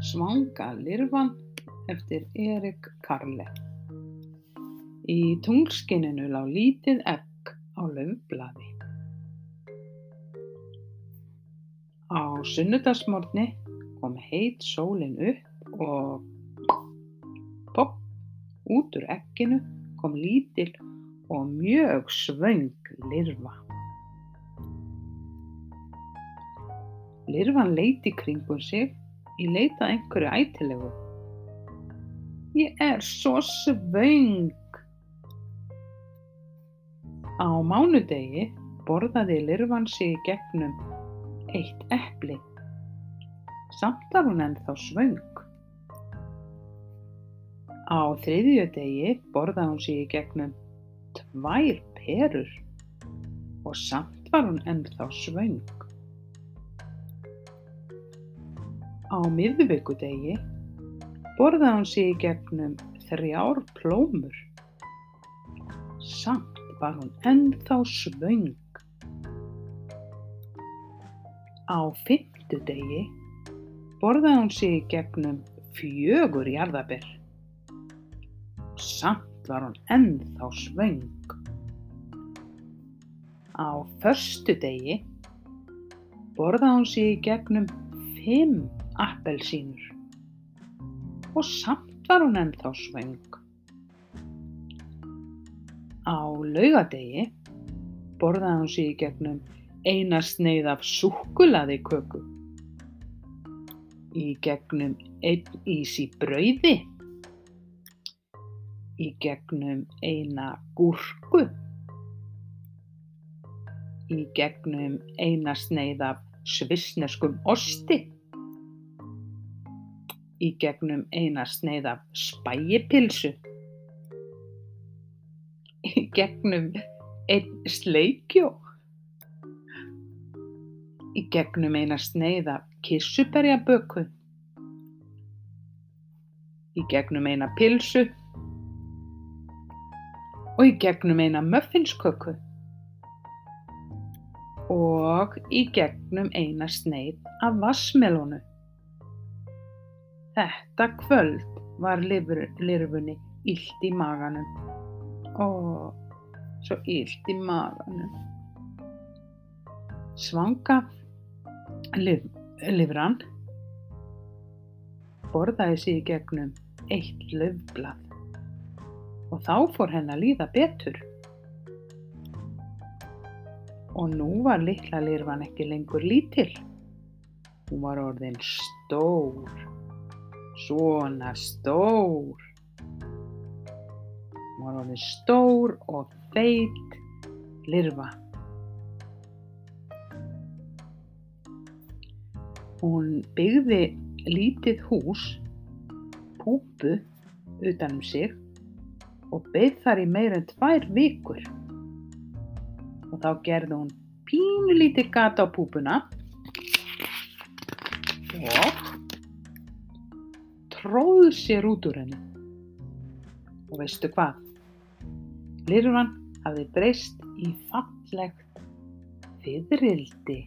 Svanga lirfan eftir Erik Karle. Í tunglskininu lá lítið egg á laufblaði. Á sunnudagsmorgni kom heit sólin upp og popp, út úr egginu kom lítil og mjög svöng lirfa. Lirfan leit í kringum sig í leita einhverju ætilegu. Ég er svo svöng. Á mánudegi borðaði lirfan sig í gegnum eitt epli. Samt var hún ennþá svöng. Á þriðju degi borðaði hún sig í gegnum tvær perur og samt var hún ennþá svöng. Á miðvikudegi borðaði hún sig í gegnum þrjár plómur. Samt var hún ennþá svöng. Á fimmtudegi borðaði hún sig í gegnum fjögur jarðaber. Samt var hún ennþá svöng. Á föstudegi borðaði hún sig í gegnum fimm appelsínur. Og samt var hún ennþá svöng. Á laugadegi borðaði hún sig í gegnum eina sneið af súkkulaði köku, í gegnum einn ís í brauði, í gegnum eina gúrku, í gegnum eina sneið af svissneskum osti, í gegnum eina sneið af spægipilsu, í gegnum einn sleikjó, í gegnum eina sneið af kissuberjaböku, í gegnum eina pilsu. Og í gegnum eina muffinsköku. Og í gegnum eina sneið af vassmelónu. Þetta kvöld var lirfunni illt í maganum. Ó, svo illt í maganum. Svanga lif, lifran borðaði sig í gegnum eitt laufblað og þá fór henn að líða betur. Og nú var litla lirfan ekki lengur lítil. Hún var orðin stór, svona stór. Hún var orðin stór og feit lirfa. Hún byggði lítið hús, púpu, utanum sig og beið þar í meir en tvær vikur. Og þá gerði hún pínu lítið gata á púpuna tróð sér út úr henni. Og veistu hvað? Lirfan hafði breyst í fallegt fiðrildi.